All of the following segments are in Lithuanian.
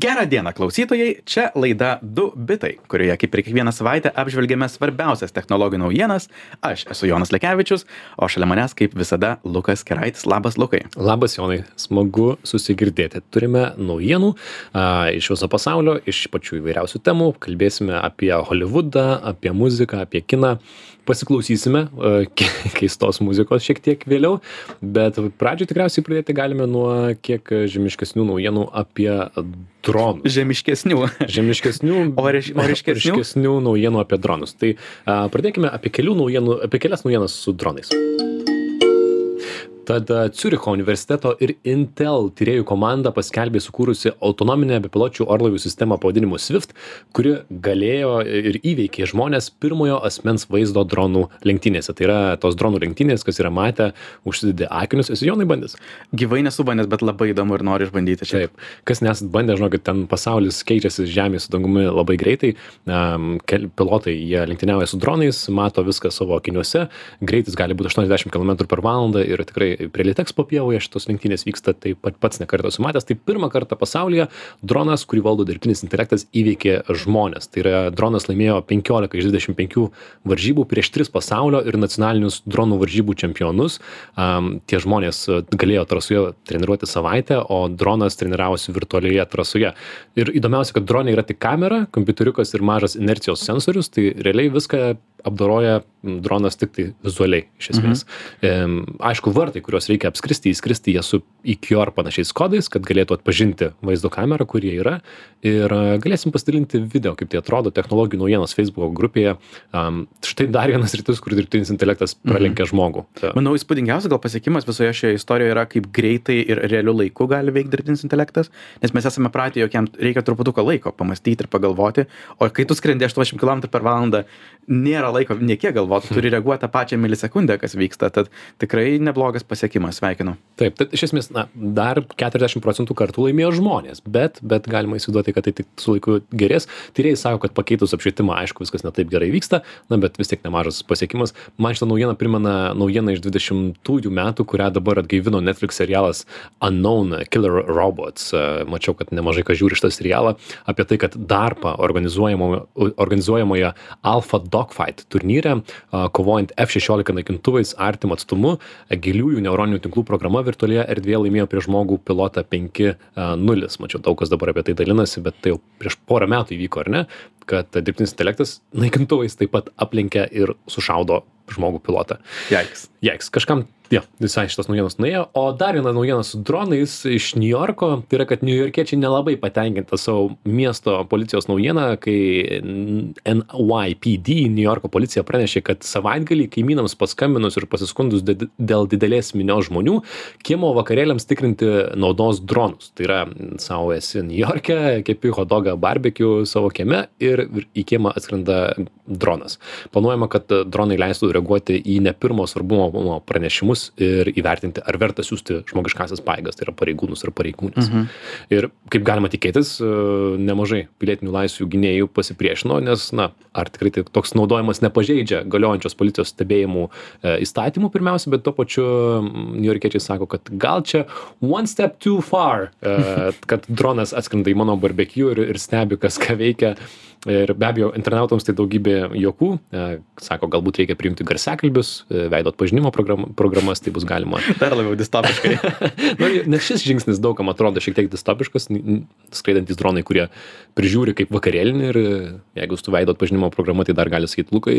Gerą dieną klausytojai, čia laida 2 bitai, kurioje kaip ir kiekvieną savaitę apžvelgiame svarbiausias technologijų naujienas. Aš esu Jonas Lekevičius, o šalia manęs kaip visada Lukas Keraitis. Labas Lukai. Labas Jonai, smagu susigirdėti. Turime naujienų a, iš viso pasaulio, iš pačių įvairiausių temų. Kalbėsime apie Hollywoodą, apie muziką, apie kiną pasiklausysime e, keistos muzikos šiek tiek vėliau, bet pradžioje tikriausiai pradėti galime nuo kiek žemiškesnių naujienų apie dronus. Žemiškesnių. Žemiškesnių, O riš- o ryškesnių? ryškesnių naujienų apie dronus. Tai a, pradėkime apie, kelių naujienų, apie kelias naujienas su dronais. Tad Ciuricho universiteto ir Intel tyriejų komanda paskelbė sukūrusi autonominę bepiločių orlaivių sistemą pavadinimu SWIFT, kuri galėjo ir įveikė žmonės pirmojo asmens vaizdo dronų lenktynėse. Tai yra tos dronų lenktynės, kas yra matę, užsidedė akinius. Esi jaunai bandęs? Gyvai nesu bandęs, bet labai įdomu ir noriu išbandyti čia. Taip, kas nesat bandę, žinokit, ten pasaulis keičiasi žemės su dangumi labai greitai. Um, pilotai, jie lenktyniauja su dronais, mato viską savo akiniuose, greitis gali būti 80 km per valandą ir tikrai prie Litexpo pievoje šitos lenktynės vyksta, tai pat pats nekartą esu matęs. Tai pirmą kartą pasaulyje dronas, kurį valdo dirbtinis intelektas, įveikė žmonės. Tai yra dronas laimėjo 15 iš 25 varžybų prieš 3 pasaulio ir nacionalinius dronų varžybų čempionus. Um, tie žmonės e, galėjo trasoje treniruoti savaitę, o dronas treniravosi virtualioje trasoje. Ir įdomiausia, kad dronė yra tik kamera, kompiuteriukas ir mažas inercijos sensorius, tai realiai viską apdoroja m, dronas tik tai vizualiai iš esmės. Mhm. Aišku, vartai, kuriuos reikia apskristi, įskristi jie su IQR panašiais kodais, kad galėtų atpažinti vaizdo kamerą, kur jie yra. Ir a, galėsim pasidalinti video, kaip tai atrodo technologijų naujienos Facebook grupėje. Um, štai dar vienas rytis, kur dirbtinis intelektas pralenkia mhm. žmogų. Ta- Manau, įspūdingiausias gal pasiekimas visoje šioje istorijoje yra, kaip greitai ir realiu laiku gali veikti dirbtinis intelektas, nes mes esame pratę, jog jam reikia truputuką laiko pamastyti ir pagalvoti, o kai tu skrendi 80 km per valandą, nėra laiko niekiek galvoti, turi reaguoti tą pačią milisekundę, kas vyksta, tad tikrai neblogas pasiekimas, sveikinu. Taip, tad iš esmės, na, dar 40 procentų kartų laimėjo žmonės, bet, bet galima įsivaizduoti, kad tai tik su laiku gerės. Tyrėjai sako, kad pakeitus apšvietimą, aišku, viskas netaip gerai vyksta, na, bet vis tiek nemažas pasiekimas. Man šitą naujieną primena naujieną iš 20-ųjų metų, kurią dabar atgaivino Netflix serialas Unknown Killer Robots. E, Mačiau, kad nemažai kas žiūri šitą serialą apie tai, kad DARPA organizuojamoje, organizuojamoje Alpha Dogfight turnyre, a, kovojant F-16 naikintuvais artimu atstumu, giliųjų neuroninių tinklų programa virtualioje erdvėje laimėjo prieš žmogų pilotą 5-0. Mačiau, daug kas dabar apie tai dalinasi, bet tai jau prieš porą metų įvyko, ar ne, kad dirbtinis intelektas naikintuvais taip pat aplenkia ir sušaudo žmogų pilotą. Jaiks. Jeiks, kažkam, jo, visai šitos naujienos nuėjo. O dar viena naujiena su dronais iš New Yorko, tai yra, kad New Yorkiečiai nelabai patenkinta savo miesto policijos naujieną, kai NYPD, New Yorko policija pranešė, kad savaitgalį kaimynams paskambinus ir pasiskundus did- dėl didelės minios žmonių, kiemo vakarėliams tikrinti naudos dronus. Tai yra, savo esi New York'e, kepi hodogą barbecue savo kieme ir į kiemą atskrenda dronas. Planuojama, kad dronai leistų reaguoti į ne pirmo svarbumo pranešimus ir įvertinti, ar verta siūsti žmogiškasias paėgas, tai yra pareigūnus ir pareigūnės. Mhm. Ir kaip galima tikėtis, e, nemažai pilietinių laisvių gynėjų pasipriešino, nes, na, ar tikrai tai toks naudojimas nepažeidžia galiojančios policijos stebėjimų e, įstatymų pirmiausia, bet tuo pačiu niujorkiečiai sako, kad gal čia one step too far, e, kad dronas atskrenda į mano barbecue ir, ir stebi, kas ką veikia. Ir be abejo, internautams tai daugybė juokų. E, Sako, galbūt reikia priimti garsiakalbius, e, veido atpažinimo program, programas, tai bus galima. Dar labiau distopiškai. Na, nes šis žingsnis daugam atrodo šiek tiek distopiškas, skraidantis dronai, kurie prižiūri kaip vakarėlinį ir e, jeigu su veido atpažinimo programa, tai dar gali sakyti, Lukai,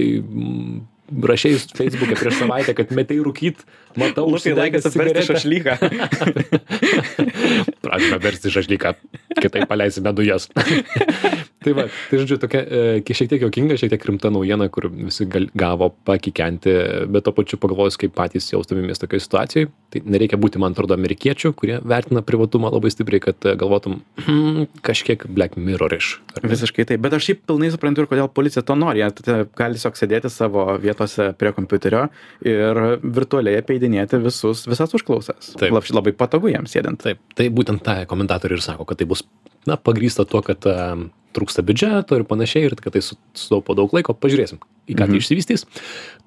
rašiai Facebook'e prieš savaitę, kad metai rūkyt, matau, Lukai laikas užsidegęs atversti šašlyką. Pradžioje versti šašlyką, kitaip paleisime dujas. tai va, tai žodžiu, tokia e, šiek tiek jokinga, šiek tiek rimta naujiena, kur visi gal, gavo pakikenti, bet to pačiu pagalvojus, kaip patys jaustumėmės tokioje situacijoje. Tai nereikia būti, man atrodo, amerikiečių, kurie vertina privatumą labai stipriai, kad e, galvotum, hmm, kažkiek Black Mirror-ish. ar ne? Visiškai taip, bet aš šiaip pilnai suprantu ir kodėl policija to nori. Jie gali tiesiog sėdėti savo vietose prie kompiuterio ir virtualiai apeidinėti visus, visas užklausas. Taip. Lab- Labai patogu jiems sėdint. Taip, tai būtent tą komentatoriai ir sako, kad tai bus, na, pagrysta tuo, kad um, trūksta biudžeto ir panašiai, ir kad tai su- sutaupo daug laiko. Pažiūrėsim, į ką tai išsivystys.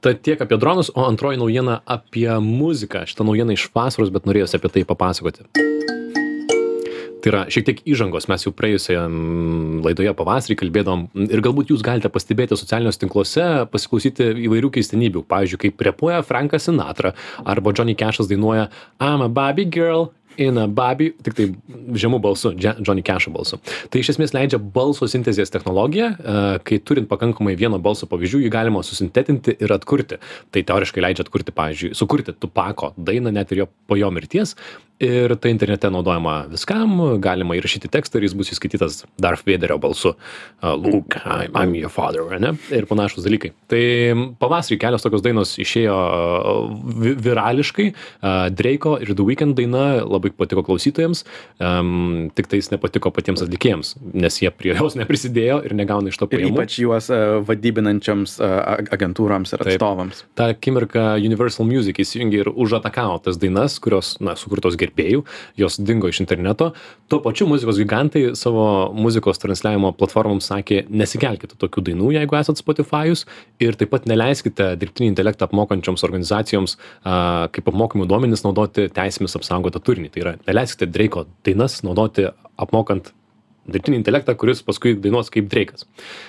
Tad tiek apie dronus, o antroji naujiena apie muziką. Šitą naujieną iš vasaros, bet norėjusi apie tai papasakoti. Tai yra šiek tiek įžangos mes jau praėjusioje laidoje pavasarį kalbėdavom ir galbūt jūs galite pastebėti socialiniuose tinkluose pasiklausyti įvairių keistenybių pavyzdžiui kaip repuoja frankas sinatra arba džoni kešas dainuoja I'm a Barbie girl in a Barbie, tik tai žemų balsu, Johnny Cash'o balsu. Tai iš esmės leidžia balso sintezės technologiją, e, kai turint pakankamai vieno balso pavyzdžių, jį galima susintetinti ir atkurti. Tai teoriškai leidžia atkurti, pavyzdžiui, sukurti Tupako dainą net ir jo, po jo mirties. Ir tai internete naudojama viskam, galima įrašyti tekstą ir jis bus įskaitytas Darth Vaderio balsu. Uh, Luke, I'm, I'm your father, ne? Ir panašus dalykai. Tai pavasarį kelios tokios dainos išėjo uh, vi virališkai. Uh, Drake'o ir The Weeknd daina labai patiko klausytojams, um, tik tai jis nepatiko patiems atlikėjams, nes jie prie jos neprisidėjo ir negauna iš to Ir pajamų. ypač juos e, vadybinančioms e, ag- agentūroms ir Taip. atstovams. tą akimirką Universal Music įsijungė ir užatakavo tas dainas, kurios, na, sukurtos gerbėjų, jos dingo iš interneto. Tuo pačiu muzikos gigantai savo muzikos transliavimo platformoms sakė, nesikelkite tokių dainų, jeigu esate Spotify'us ir taip pat neleiskite dirbtinį intelektą apmokančioms organizacijoms a, kaip apmokymų duomenys naudoti teisėmis apsaugotą turinį. Tai yra, neleiskite Drake'o dainas naudoti apmokant dirbtinį intelektą, kuris paskui dainuos kaip Drake'as.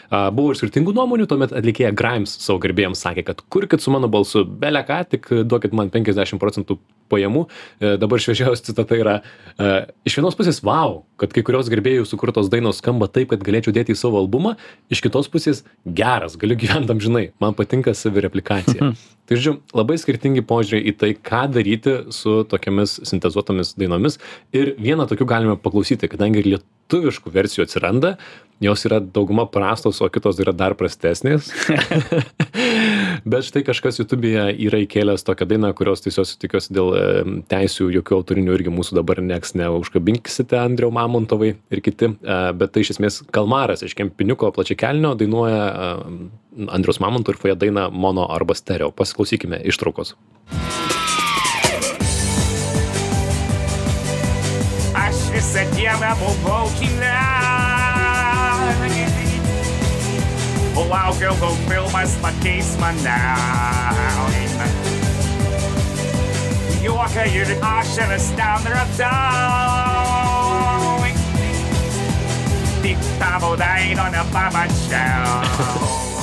A, Buvo ir skirtingų nuomonių, tuomet atlikėja Grimes savo gerbėjams sakė, kad kurkit su mano balsu beleką, tik duokit man 50 procentų pajamų. E, Dabar šviežiausia citata yra, e, iš vienos pusės, wow, kad kai kurios gerbėjų sukurtos dainos skamba taip, kad galėčiau dėti į savo albumą, iš kitos pusės, geras, galiu gyventi amžinai, man patinka savireplikacija. Tai žodžiu, labai skirtingi požiūriai į tai, ką daryti su tokiamis sintezuotomis dainomis. Ir vieną tokių galime paklausyti, kadangi ir lietuviškų versijų atsiranda, jos yra dauguma prastos, o kitos yra dar prastesnės. Bet štai kažkas YouTube'e yra įkėlęs tokią dainą, kurios tiesiog tikiuosi dėl teisių jokių autorinių irgi mūsų dabar nieks neužkabinksite, Andriau Mamontovai ir kiti. E, Bet tai iš esmės Kalmaras iš Kempiniuko plačiakelnio dainuoja Andrius Mamonto ir Faja dainą mono arba stereo. Pasiklausykime ištraukos. Visą dieną buvau kine. Laukiau, kol filmas pakeis mane. Juoką ir ašaras ten radau. Tik tavo dainą nepamačiau.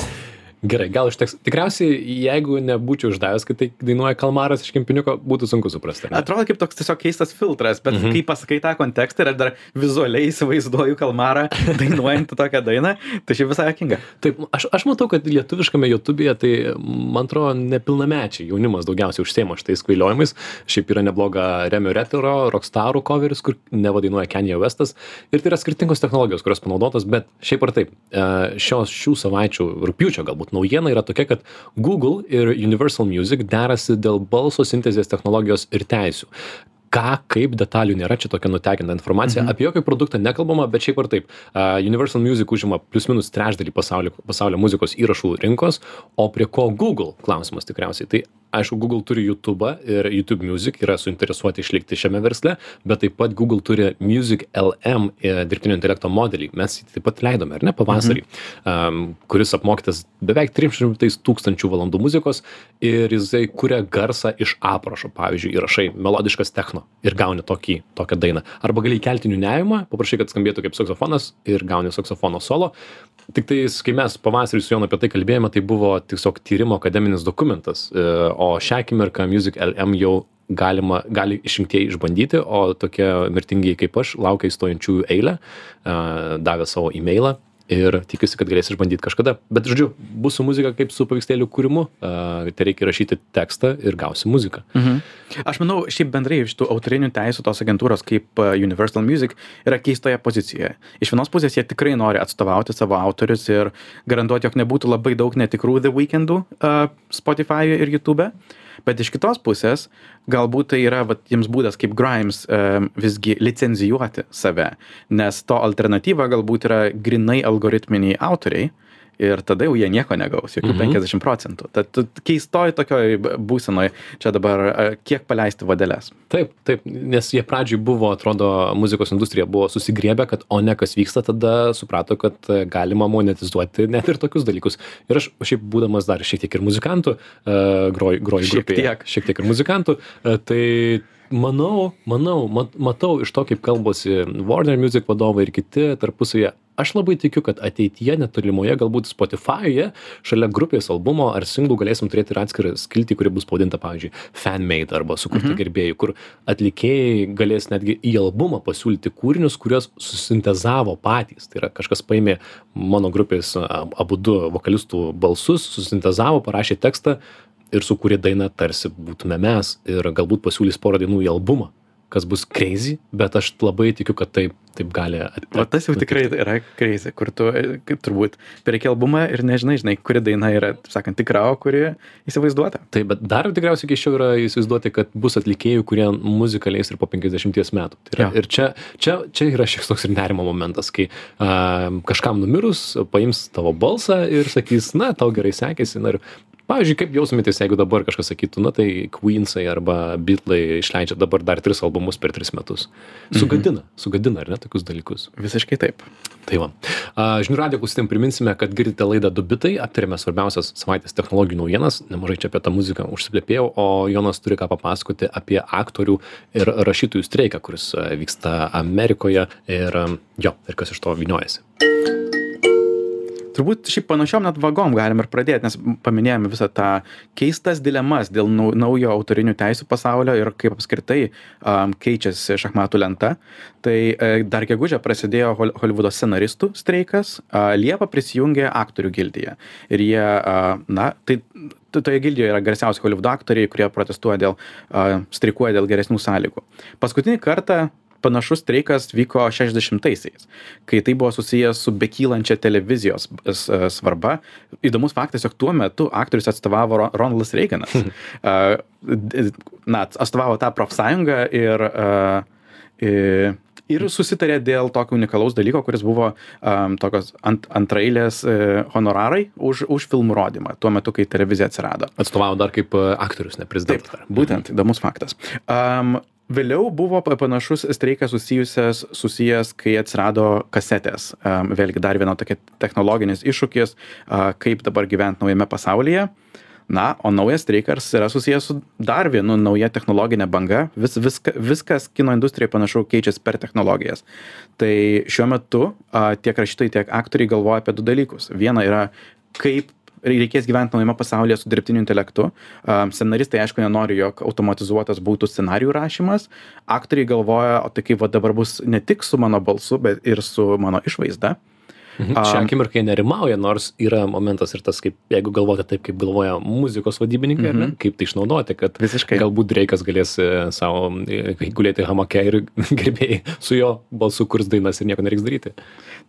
Gerai, gal užteks. Tikriausiai, jeigu nebūčiau uždavęs, kad tai dainuoja Kalmaras iš Kempiniuko, būtų sunku suprasti. ar ne? Atrodo kaip toks tiesiog keistas filtras, bet mhm. kai pasakai tą kontekstą ir aš dar vizualiai įsivaizduoju Kalmarą dainuojantį tokią dainą, tai šiaip visai akinga. Taip, aš, aš matau, kad lietuviškame YouTube'e, tai man atrodo, nepilnamečiai jaunimas daugiausiai užsiema šitais kvailiojimais. Šiaip yra nebloga Remio Retro, Rockstarų coveris, kur nevadainuoja Kanye Westas. Ir tai yra skirtingos technologijos, kurios panaudotos, bet šiaip ar taip, e, šios šių savaičių, rūpiučio galbūt naujiena yra tokia, kad Google ir Universal Music derasi dėl balso sintezės technologijos ir teisių. Ką kaip detalių nėra čia tokia nutekinta informacija. Mhm. apie jokį produktą nekalbama bet šiaip ar taip a, Universal Music užima plius minus trečdalį pasaulio, pasaulio muzikos įrašų rinkos o prie ko Google? Klausimas tikriausiai. Tai aišku Google turi YouTube ir YouTube Music yra suinteresuoti išlikti šiame versle bet taip pat Google turi Music LM e, dirbtinio intelekto modelį. Mes jį taip pat leidome ar ne pavasarį am, kuris apmokytas beveik 300 tūkstančių valandų muzikos ir jisai kuria garsą iš aprašo. Pavyzdžiui įrašai melodiškas techno ir gauni tokį tokią dainą. Arba gali įkelti niūniavimą paprašai kad skambėtų kaip saksofonas ir gauni saksofono solo. Tiktais kai mes pavasarį su jonu apie tai kalbėjome tai buvo tiesiog tyrimo akademinis dokumentas e, o šią akimirką music lm jau galima gali išrinktieji išbandyti o tokie mirtingieji kaip aš laukia į stojančiųjų eilę davė savo imeilą ir tikisi kad galės išbandyt kažkada bet žodžiu bus su muzika kaip su paveikslėlių kūrimu a, tereikia rašyti tekstą ir gausi muziką Mhm. Aš manau, šiaip bendrai šitų autorinių teisų tos agentūros kaip uh, Universal Music yra keistoje pozicijoje. Iš vienos pusės jie tikrai nori atstovauti savo autorius ir garantuoti, jog nebūtų labai daug netikrų The Weekendų uh, Spotify ir YouTube. Bet iš kitos pusės, galbūt tai yra vat, jiems būdas kaip Grimes um, visgi licenzijuoti save, nes to alternatyva galbūt yra grinai algoritminiai autoriai ir tada jau jie nieko negaus jokių Mhm. penkiasdešim procentų tad keistoj tokioj būsenoj čia dabar kiek paleisti vadeles Taip, taip, nes jie pradžioj buvo, atrodo, muzikos industrija buvo susigriebę, kad o ne kas vyksta, tada suprato, kad e, galima monetizuoti net ir tokius dalykus. Ir aš šiaip būdamas dar šiek tiek ir muzikantų, uh, groju groj Šiek grupėje, tiek. šiek tiek ir muzikantų, uh, tai manau, manau, mat, matau iš to, kaip kalbasi Warner Music vadovai ir kiti tarpusavėje. Aš labai tikiu, kad ateityje netolimoje, galbūt Spotify'e, šalia grupės albumo ar singlų galėsim turėti ir atskirą skiltį, kuri bus pavadinta, pavyzdžiui, fanmade arba sukurti mhm. gerbėjų, kur atlikėjai galės netgi į albumą pasiūlyti kūrinius, kuriuos susintezavo patys. Tai yra kažkas paėmė mano grupės a, abu du vokalistų balsus, susintezavo, parašė tekstą ir sukūrė dainą tarsi būtume mes ir galbūt pasiūlys porą dainų į albumą kas bus crazy, bet aš labai tikiu, kad taip, taip gali at- o tas jau tikrai yra crazy kur tu e, turbūt perki albumą ir nežinai žinai kuri daina yra taip sakant tikra o kuri įsivaizduota Taip, bet dar tikriausiai keisčiau yra įsivaizduoti, kad bus atlikėjų, kurie muziką leis ir po 50 metų. Tai yra, Jo. ir čia, čia, čia yra šiek toks ir nerimo momentas, kai a, kažkam numirus paims tavo balsą ir sakys, na, tau gerai sekėsi. Na, ir, pavyzdžiui, kaip jaustumėtės, jeigu dabar kažkas sakytų, na tai Queensai arba Beatlai išleidžia dabar dar tris albumus per tris metus. Sugadina, sugadina, ar ne, tokius dalykus. visiškai taip Tai va. A, Žinių radio klausytėm priminsime, kad girdite laidą Dubitai, aptarėme svarbiausias savaitės technologijų naujienas, nemažai čia apie tą muziką užsiplėpėjau, o Jonas turi ką papasakoti apie aktorių ir rašytojų streiką, kuris vyksta Amerikoje ir jo, ir kas iš to vyniojasi. Turbūt šiaip panašiom net vagom galim ir pradėt nes paminėjome visą tą keistas dilemas dėl nau naujo autorinių teisių pasaulio ir kaip apskritai am, keičiasi šachmatų lenta. Tai e, dar gegužę prasidėjo hol holivudo scenaristų streikas a, liepą prisijungė aktorių gildija ir jie a, na tai toje gildijoje yra garsiausi holivudo aktoriai kurie protestuoja dėl streikuoja dėl geresnių sąlygų. Paskutinį kartą panašus streikas vyko šešiasdešimtaisiais kai tai buvo susiję su bekylančia televizijos s svarba įdomus faktas jog tuo metu aktorius atstovavo ro ronaldas reiganas na atstovavo tą profsąjungą ir i ir susitarė dėl tokio unikalaus dalyko kuris buvo am, tokios ant antraeilės e, honorarai už už filmų rodymą tuo metu kai televizija atsirado Atstovavo dar kaip a, aktorius, ne Taip, prezidentas. būtent įdomus faktas. Um, Vėliau buvo pa- panašus streikas susijusias, susijęs, kai atsirado kasetės. Vėlgi dar viena tokia technologinis iššūkis, kaip dabar gyventi naujame pasaulyje. Na, o naujas streikas yra susijęs su dar vienu nauja technologinė banga. Vis, viska, viskas kino industrijoje panašu keičiasi per technologijas. Tai šiuo metu a, tiek rašytojai, tiek aktoriai galvoja apie du dalykus. Viena yra, kaip reikės gyventi naujame pasaulyje su dirbtiniu intelektu. Scenaristai, aišku, nenori, jog automatizuotas būtų scenarijų rašymas. Aktoriai galvoja, o tai kaip va dabar bus ne tik su mano balsu, bet ir su mano išvaizda. Mhm. Šią akimirką jie nerimauja, nors yra momentas ir tas, kaip, jeigu galvoti taip, kaip galvoja muzikos vadybininkai, mm -hmm. kaip tai išnaudoti, kad Visiškai. galbūt Dreikas galės e, savo e, gulėti hamake ir gerbėjai su jo balsu kurs dainas ir nieko nereiks daryti.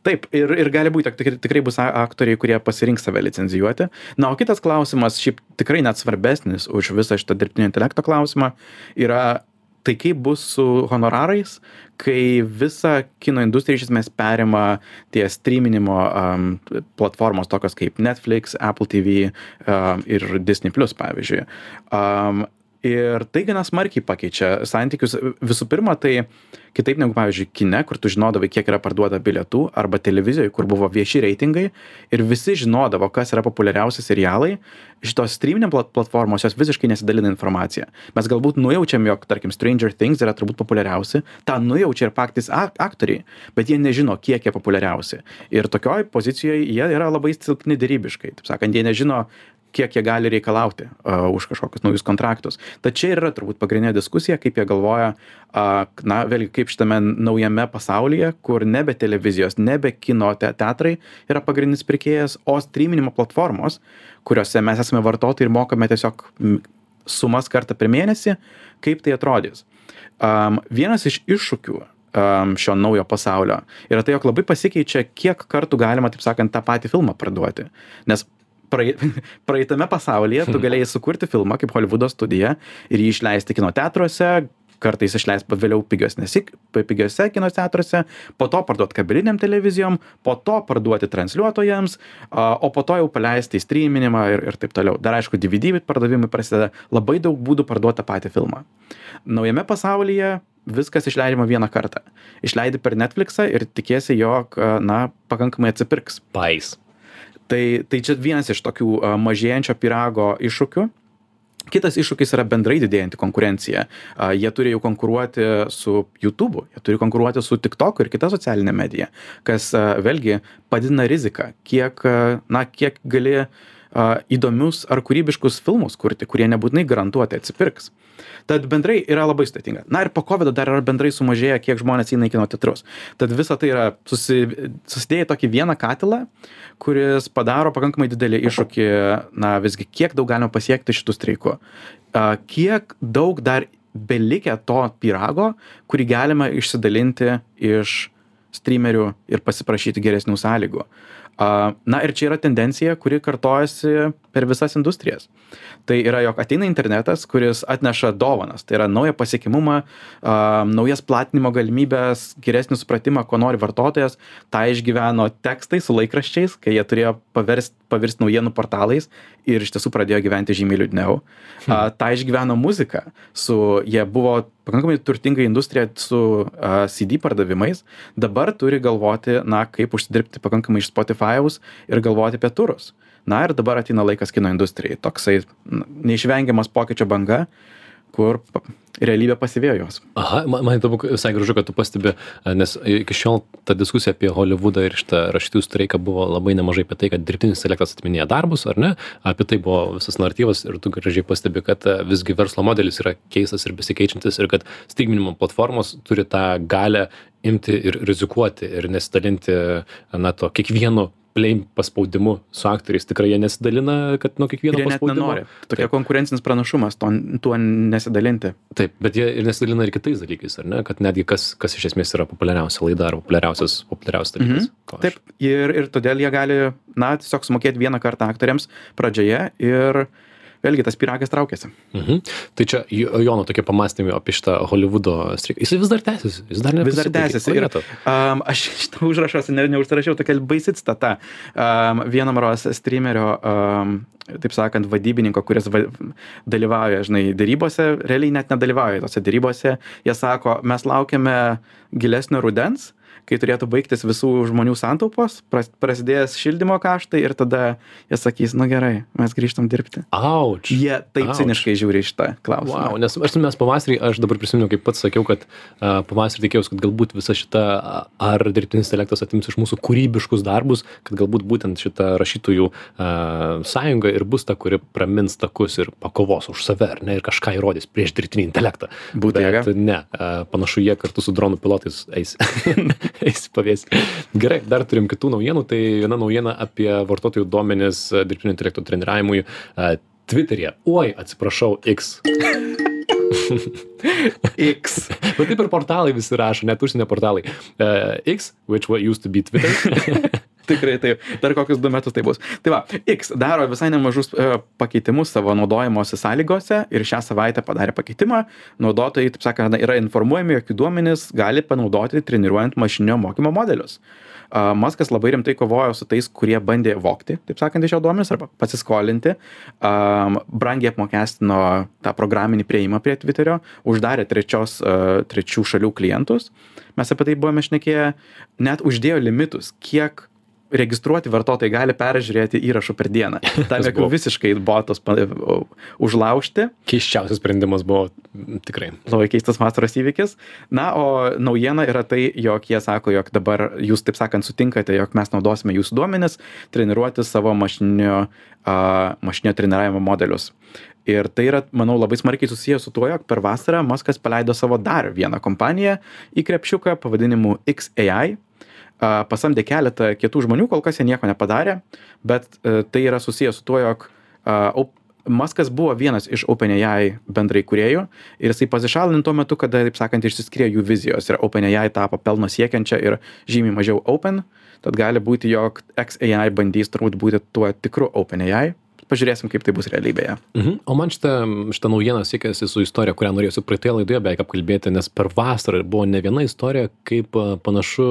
Taip, ir, ir gali būti, tikrai, tikrai bus aktoriai, kurie pasirinks save licenzijuoti. Na, o kitas klausimas, šiaip tikrai net svarbesnis už visą šitą dirbtinio intelekto klausimą, yra tai kaip bus su honorarais, kai visą kino industriją iš esmės perima tie streaminimo um, platformos tokios kaip Netflix, Apple TV um, ir Disney Plus, pavyzdžiui. Um, ir tai gana smarkiai pakeičia santykius. Visų pirma tai kitaip negu pavyzdžiui kine kur tu žinodavai kiek yra parduota bilietų arba televizijoj kur buvo vieši reitingai ir visi žinodavo kas yra populiariausi serialai šitos stryminė plat platformos jos visiškai nesidalina informacija. Mes galbūt nujaučiam jog tarkim stranger things yra turbūt populiariausi tą nujaučia ir patys ak aktoriai bet jie nežino kiek jie populiariausi. Ir tokioj pozicijoj jie yra labai silpni derybiškai. Taip sakant jie nežino kiek jie gali reikalauti uh, už kažkokius naujus kontraktus. Tad čia ir yra turbūt pagrindinė diskusija, kaip jie galvoja, uh, na, vėlgi kaip šitame naujame pasaulyje, kur nebe televizijos, nebe kino te teatrai yra pagrindinis pirkėjas, o streaminimo platformos, kuriuose mes esame vartotojai ir mokame tiesiog sumas kartą per mėnesį, kaip tai atrodys. Um, vienas iš iššūkių um, šio naujo pasaulio yra tai, jog labai pasikeičia, kiek kartų galima, taip sakant, tą patį filmą parduoti. Nes praei- praeitame pasaulyje tu galėjai sukurti filmą kaip Hollywoodo studija ir jį išleisti kino teatruose, kartais išleist vėliau pigiuose kino teatruose po to parduot kabelinėm televizijom po to parduoti transliuotojams o po to jau paleisti į stryminimą ir ir taip toliau. Dar aišku dvd pardavimai prasideda labai daug būdų parduot tą patį filmą. Naujame pasaulyje viskas išleidžiama vieną kartą. Išleidi per netfliksą ir tikiesi jog na pakankamai atsipirks. Pais. Tai tai čia vienas iš tokių mažėjančio pyrago iššūkių. Kitas iššūkis yra bendrai didėjanti konkurencija. Jie turi jau konkuruoti su jutubu jie turi konkuruoti su tiktoku ir kita socialine medija kas vėlgi padidina riziką kiek na kiek gali a, įdomius ar kūrybiškus filmus kurti kurie nebūtinai garantuotai atsipirks. Tad bendrai yra labai sudėtinga. Na ir po kovido dar yra bendrai sumažėję kiek žmonės eina į kino teatrus. Tad visa tai yra susi susidėję tokį vieną katilą kuris padaro pakankamai didelį iššūkį na visgi kiek daug galima pasiekti šitu streiku. A kiek daug dar belikę to pyrago kurį galima išsidalinti iš strymerių ir pasiprašyti geresnių sąlygų na ir čia yra tendencija kuri kartojasi per visas industrijas. Tai yra jog ateina internetas kuris atneša dovanas. Tai yra naują pasiekimumą naujas platinimo galimybes geresnį supratimą ko nori vartotojas. Tą išgyveno tekstai su laikraščiais kai jie turėjo paverst pavirst naujienų portalais ir iš tiesų pradėjo gyventi žymiai liūdniau. A tą išgyveno muzika su jie buvo pakankamai turtinga industrija su a cd pardavimais. Dabar turi galvoti na kaip užsidirbti pakankamai iš spotifajaus ir galvoti apie turus. Na ir dabar ateina laikas kino industrijai. Toksai neišvengiamas pokyčių banga kur realybė pasivijo juos aha ma man įdomu visai gražu kad tu pastebi nes iki šiol ta diskusija apie holivudą ir šitą rašytojų streiką buvo labai nemažai apie tai kad dirbtinis intelektas atiminėja darbus ar ne? Apie tai buvo visas naratyvas ir tu gražiai pastebi kad visgi verslo modelis yra keistas ir besikeičiantis ir kad stygminimo platformos turi tą galią imti ir rizikuoti ir nesidalinti na tuo kiekvienu plei paspaudimu su aktoriais. Tikrai jie nesidalina kad nuo kiekvieno jie net paspaudimo. nenori. Tokia Taip. konkurencinis pranašumas to tuo nesidalinti. taip bet jie ir nesidalina ir kitais dalykais ar ne kad netgi kas kas iš esmės yra populiariausia laida ar populiariausias populiariausias dalykas Mhm. taip ir ir todėl jie gali na tiesiog sumokėt vieną kartą aktoriams pradžioje ir vėlgi tas pyragas traukiasi. Mhm. Tai čia Jo- Jono tokie pamastymai apie šitą Holivudo streiką. Jis vis dar tęsiasi, jis dar vis dar tęsiasi. Ir um, aš šitą užrašuose ne, neužsirašiau tokia baisi citata. Um, vieno maros streamerio um, taip sakant vadybininko kuris va, dalyvauja žinai derybose realiai net nedalyvauja tose derybose jie sako mes laukiame gilesnio rudens kai turėtų baigtis visų žmonių santaupos pras prasidės šildymo kaštai ir tada jie sakys nu gerai mes grįžtam dirbti Auč. jie taip Auč. ciniškai žiūri į šitą klausimą Wow, nes aš mes pavasarį, aš dabar prisimenu, kaip pats sakiau, kad uh, pavasarį tikėjausi, kad galbūt visa šita ar dirbtinis intelektas atims iš mūsų kūrybiškus darbus, kad galbūt būtent šita rašytojų uh, sąjunga ir bus ta, kuri pramins takus ir pakovos už save, ar ne, ir kažką įrodys prieš dirbtinį intelektą. Jėga. ne, uh, panašu jie kartu su dronų pilotais eis, eis pavėsi. Gerai, dar turim kitų naujienų, tai viena naujiena apie vartotojų duomenis a, dirbtinio intelekto treniravimui uh, Twitter'e. Oi, atsiprašau, X. x Bet taip ir portalai visi rašo, net užsienio portalai. Uh, X, which used to be Twitter. Tikrai taip. Dar kokius du metus tai bus. Tai va, X daro visai nemažus e, pakeitimus savo naudojimosi sąlygose ir šią savaitę padarė pakeitimą. Naudotojai, taip sakant, yra informuojami, jog jų duomenys gali panaudoti treniruojant mašininio mokymo modelius. A, Maskas labai rimtai kovojo su tais, kurie bandė vokti, taip sakant, iš jo duomenys arba pasiskolinti. Um, brangiai apmokestino tą programinį prieimą prie Twitterio, uždarė trečios, uh, trečių šalių klientus. Mes apie tai buvome šnekėję, net uždėjo limitus, kiek registruoti vartotojai gali peržiūrėti įrašų per dieną. Tam buvo. visiškai botus pa- užlaužti. Keiščiausias sprendimas buvo tikrai. Labai keistas vasaros įvykis. Na, o naujiena yra tai, jog jie sako, jog dabar jūs, taip sakant, sutinkate, jog mes naudosime jūsų duomenis treniruoti savo mašininio, uh, mašininio treniravimo modelius. Ir tai yra, manau, labai smarkiai susijęs su tuo, jog per vasarą Maskas paleido savo dar vieną kompaniją į krepšiuką pavadinimu XAI. Pasamdė keletą kitų žmonių, kol kas jie nieko nepadarė, bet e, tai yra susijęs su tuo, jog Maskas buvo vienas iš OpenAI bendrai kuriejų ir jisai pasišalino tuo metu, kada, taip sakant, išsiskyrė jų vizijos ir OpenAI tapo pelno siekiančia ir žymiai mažiau Open, tad gali būti, jog XAI bandys turbūt būti tuo tikru OpenAI, pažiūrėsim, kaip tai bus realybėje. Mhm. O man šitą, šitą naujieną siekėsi su istorija, kurią norėjau praeitėje laidoje beveik apkalbėti, nes per vasarą buvo ne viena istorija, kaip panašu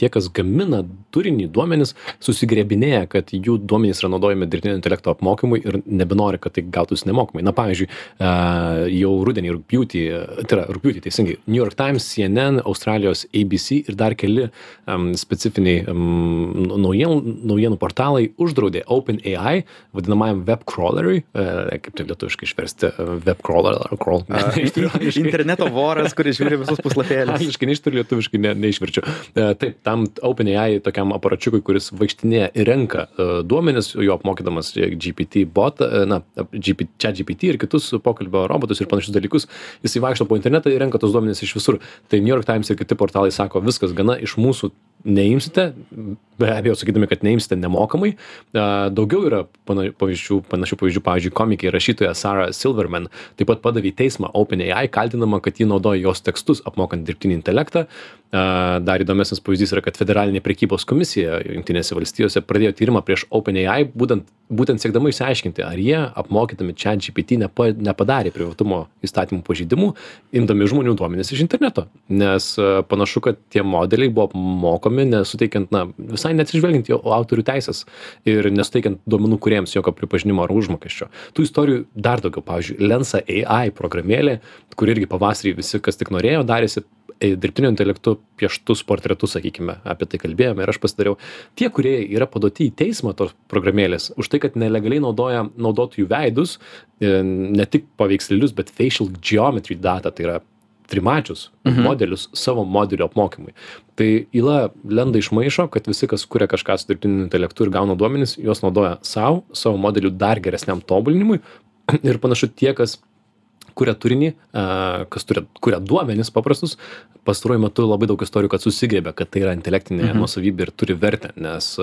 tie, kas gamina turinį duomenis, susigrebinėja, kad jų duomenys yra naudojami dirbtinio intelekto apmokymui ir nebenori, kad tai gautųsi nemokamai. Na pavyzdžiui, jau rudenį, rūpjūtį, tai yra rūpjūtį teisingai, New York Times, CNN, Australijos ABC ir dar keli um, specifiniai um, naujienų, naujienų portalai uždraudė OpenAI, vadinamajam web crawleriui, e, kaip tai lietuviškai išversti, e, web crawler ar crawl. A, interneto voras, kuris žiūri visus puslapėlius. Angliškai neištariu, lietuviškai ne, neišverčiu. E, taip, tam OpenAI tokiam aparačiukui, kuris vaikštinėja ir renka duomenis, jo apmokydamas GPT bot, na, GPT, čia GPT ir kitus pokalbio robotus ir panašius dalykus, jisai vaikšto po internetą ir renka tos duomenis iš visur. Tai New York Times ir kiti portalai sako, viskas gana iš mūsų neimsite, be abejo sakydami, kad neimsite nemokamai. Daugiau yra pavyzdžių, panašių pavyzdžių, pavyzdžiui, komikė rašytoja Sarah Silverman taip pat padavė į teismą OpenAI, kaltinama, kad ji naudoja jos tekstus apmokant dirbtinį intelektą. Dar įdomesnis pavyzdys yra, kad Federalinė prekybos komisija Junktinėse valstijose pradėjo tyrimą prieš OpenAI, būtent, būtent siekdama išsiaiškinti, ar jie apmokydami čia GPT nepa, nepadarė privatumo įstatymų pažeidimų, imdami žmonių duomenis iš interneto. Nes panašu, kad tie modeliai buvo mokomi, nesuteikiant, na, visai neatsižvelgiant į autorių teisės ir nesuteikiant duomenų kuriems jokio pripažinimo ar užmokesčio. Tų istorijų dar daugiau, pavyzdžiui, Lensa AI programėlė, kur irgi pavasarį visi, kas tik norėjo, darėsi e, dirbtinio intelektu pieštus portretus, sakykime, apie tai kalbėjome ir aš pasidariau. Tie, kurie yra paduoti į teismą tos programėlės, už tai, kad nelegaliai naudoja naudotojų veidus, e, ne tik paveikslėlius, bet facial geometry data, tai yra trimačius mhm. modelius savo modelių apmokymui. Tai įla lenda iš maišo, kad visi, kas kuria kažką su dirbtiniu intelektu ir gauna duomenis, juos naudoja savo, savo modelių dar geresniam tobulinimui. Ir panašu tie, kas kuria turinį, kas turi, kuria duomenis paprastus, pastaruoju metu labai daug istorijų, kad susigrėbė, kad tai yra intelektinė mhm. nuosavybė ir turi vertę, nes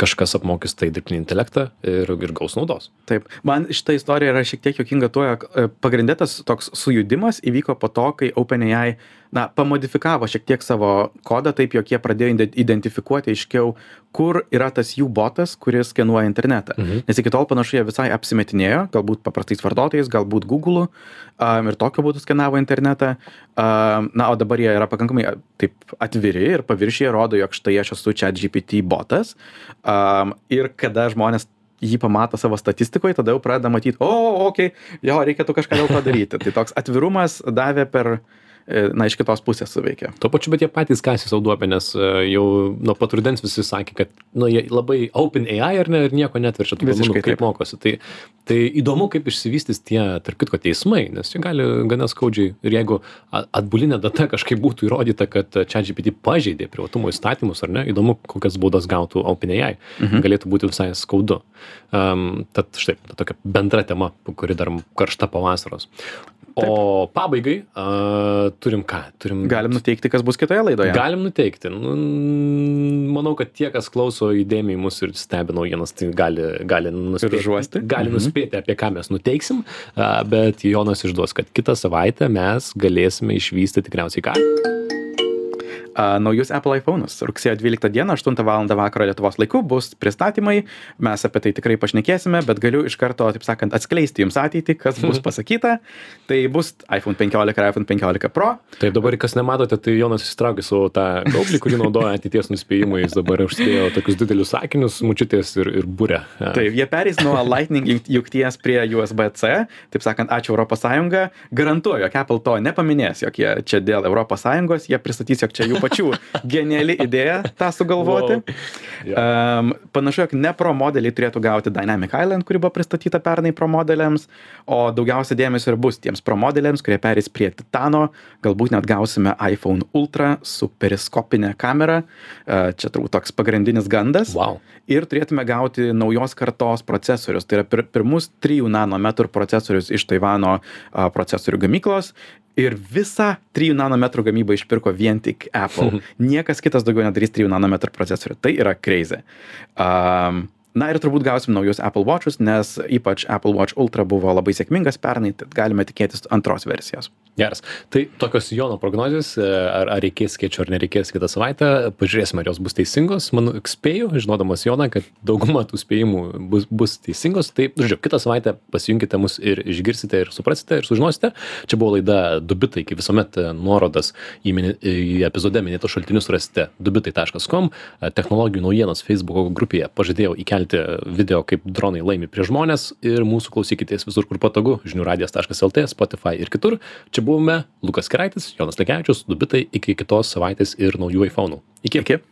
kažkas apmokys tai dirbtinį intelektą ir, ir gaus naudos. Taip, man šita istorija yra šiek tiek jokinga tuo, e, pagrindėtas toks sujudimas įvyko po to, kai OpenAI na, pamodifikavo šiek tiek savo kodą taip, jog jie pradėjo ide- identifikuoti aiškiau, kur yra tas jų botas, kuris skenuoja internetą. Mhm. Nes iki tol panašu jie visai apsimetinėjo, galbūt paprastais vartotojais, galbūt Google um, ir tokiu būdu skenavo internetą. Um, na, o dabar jie yra pakankamai taip atviri ir paviršiai rodo, jog štai aš esu čia GPT botas. Um, ir kada žmonės jį pamato savo statistikoje, tada jau pradeda matyti, o, okei, okay, jo, reikėtų kažką dėl to daryti. Tai toks atvirumas davė per, e, na, iš kitos pusės suveikė. Tuo pačiu, bet jie patys kasė savo duopę, nes e, jau nuo pat rudens visi sakė, kad nu, jie labai open AI ar ne ir nieko netverčia tų Visiškai duomenų, kaip taip. mokosi. Tai, tai įdomu, kaip išsivystys tie, tarp kitko, teismai, nes jie gali gana skaudžiai ir jeigu atbulinė data kažkaip būtų įrodyta, kad čia GPT pažeidė privatumo įstatymus ar ne, įdomu, kokias baudas gautų OpenAI. Mhm. Galėtų būti visai skaudu. Um, tad štai, ta tokia bendra tema, kuri dar karšta pavasaros. O pabaigai uh, turim ką? Turim Galim nuteikti, kas bus kitoje laidoje. Galim nuteikti. Nu, manau, kad tie, kas klauso įdėmiai mus ir stebi naujienas, tai gali, gali, nuspėti, Ir užuosti. gali nuspėti, apie ką mes nuteiksim, bet Jonas išduos, kad kitą savaitę mes galėsime išvysti tikriausiai ką. A, naujus Apple iPhone'us. Rugsėjo 12 dieną, 8 val. vakaro Lietuvos laiku bus pristatymai, mes apie tai tikrai pašnekėsime, bet galiu iš karto, taip sakant, atskleisti jums ateitį, kas bus pasakyta. Tai bus iPhone 15 ir iPhone 15 Pro. Taip, dabar, kas nematote, tai Jonas įsitraukė savo tą gaublį, kurį naudoja ateities nuspėjimui. Jis dabar užspėjo tokius didelius sakinius, mučiutės ir, ir būrė. Taip, jie perės nuo Lightning jungt- jungties prie USB-C. Taip sakant, ačiū ES. Garantuoju, jog Apple to nepaminės, jog jie čia dėl ES, jie pristatys, jog čia jų pačių geniali idėja tą sugalvoti. Wow. Um, panašu, jog ne Pro modeliai turėtų gauti Dynamic Island, kuri buvo pristatyta pernai Pro modeliams, o daugiausia dėmesio ir bus tiems Pro modeliams, kurie perės prie Titano, galbūt net gausime iPhone Ultra su periskopinė kamera, uh, čia turbūt toks pagrindinis gandas. Wow. Ir turėtume gauti naujos kartos procesorius. Tai yra pir pirmus 3 nanometrų procesorius iš Taivano a, procesorių gamyklos. Ir visą 3 nanometrų gamybą išpirko vien tik Apple. Niekas kitas daugiau nedarys 3 nanometrų procesorių. Tai yra crazy. Um, Na ir turbūt gausim naujus Apple Watch'us, nes ypač Apple Watch Ultra buvo labai sėkmingas pernai, tad galime tikėtis antros versijos. Geras. Tai tokios jono prognozės e, ar ar reikės skėčio ar nereikės kitą savaitę. Pažiūrėsim ar jos bus teisingos. Manau spėju žinodamas joną kad dauguma tų spėjimų bus bus teisingos. Tai žodžiu kitą savaitę pasijunkite mus ir išgirsite ir suprasite ir sužinosite. Čia buvo laida du bitai kaip visuomet e, nuorodas į mini į epizode minėtus šaltinius rasite dubitai taškas kom e, technologijų naujienos feisbuko grupėje. Pažadėjau įkelti video kaip dronai laimi prieš žmones ir mūsų klausykitės visur kur patogu. Žinių radijas taškas lt spotify ir kitur čia buvome lukas keraitis jonas lekevičius du bitai iki kitos savaitės ir naujų aifonų iki. Iki